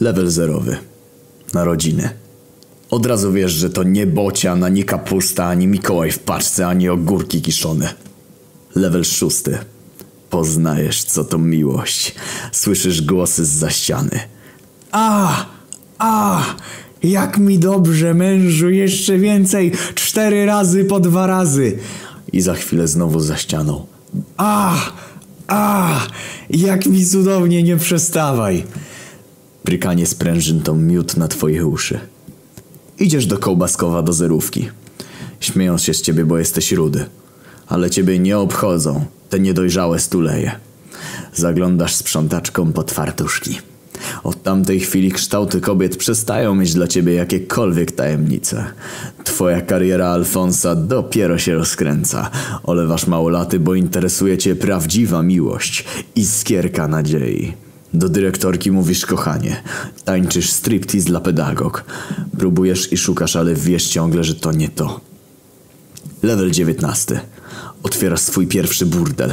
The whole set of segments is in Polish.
Level zerowy. Narodziny. Od razu wiesz, że to nie bocian, ani kapusta, ani Mikołaj w paczce, ani ogórki kiszone. Level szósty. Poznajesz, co to miłość. Słyszysz głosy z za ściany. A, a, jak mi dobrze, mężu, jeszcze więcej, cztery razy po dwa razy. I za chwilę znowu za ścianą. A, a, jak mi cudownie, nie przestawaj. Prykanie sprężyn to miód na twoje uszy. Idziesz do kołbaskowa do zerówki. Śmieją się z ciebie, bo jesteś rudy. Ale ciebie nie obchodzą te niedojrzałe stuleje. Zaglądasz sprzątaczką pod fartuszki. Od tamtej chwili kształty kobiet przestają mieć dla ciebie jakiekolwiek tajemnice. Twoja kariera Alfonsa dopiero się rozkręca. Olewasz małolaty, bo interesuje cię prawdziwa miłość. Iskierka nadziei. Do dyrektorki mówisz kochanie. Tańczysz striptease dla pedagog. Próbujesz i szukasz, ale wiesz ciągle, że to nie to. Level 19. Otwierasz swój pierwszy burdel.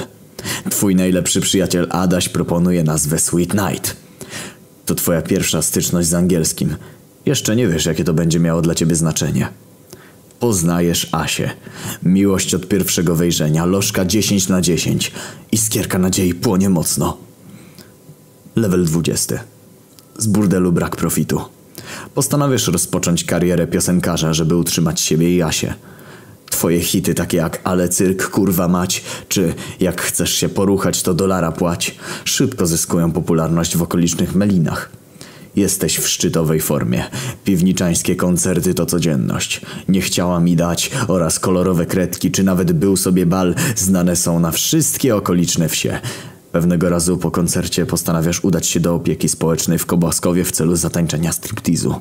Twój najlepszy przyjaciel Adaś proponuje nazwę Sweet Night. To twoja pierwsza styczność z angielskim. Jeszcze nie wiesz, jakie to będzie miało dla ciebie znaczenie. Poznajesz Asię. Miłość od pierwszego wejrzenia, lożka 10 na 10. Iskierka nadziei płonie mocno. Level 20. Z burdelu brak profitu. Postanawiasz rozpocząć karierę piosenkarza, żeby utrzymać siebie i Asię. Twoje hity takie jak Ale cyrk, kurwa mać, czy Jak chcesz się poruchać, to dolara płać, szybko zyskują popularność w okolicznych melinach. Jesteś w szczytowej formie. Piwniczańskie koncerty to codzienność. Nie chciała mi dać oraz kolorowe kredki, czy nawet był sobie bal, znane są na wszystkie okoliczne wsie. Pewnego razu po koncercie postanawiasz udać się do opieki społecznej w Kobaskowie w celu zatańczenia striptizu.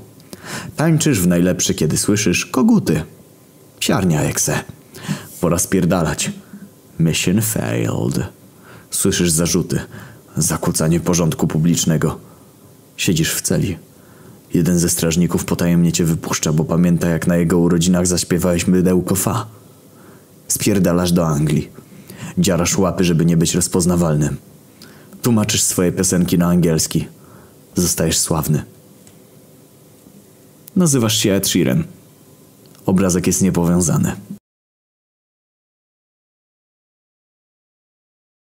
Tańczysz w najlepszy, kiedy słyszysz koguty. Siarnia ekse. Pora spierdalać. Mission failed. Słyszysz zarzuty. Zakłócanie porządku publicznego. Siedzisz w celi. Jeden ze strażników potajemnie cię wypuszcza, bo pamięta jak na jego urodzinach zaśpiewałeś mydełko fa. Spierdalasz do Anglii. Dziarasz łapy, żeby nie być rozpoznawalnym. Tłumaczysz swoje piosenki na angielski. Zostajesz sławny. Nazywasz się Ed Sheeran. Obrazek jest niepowiązany.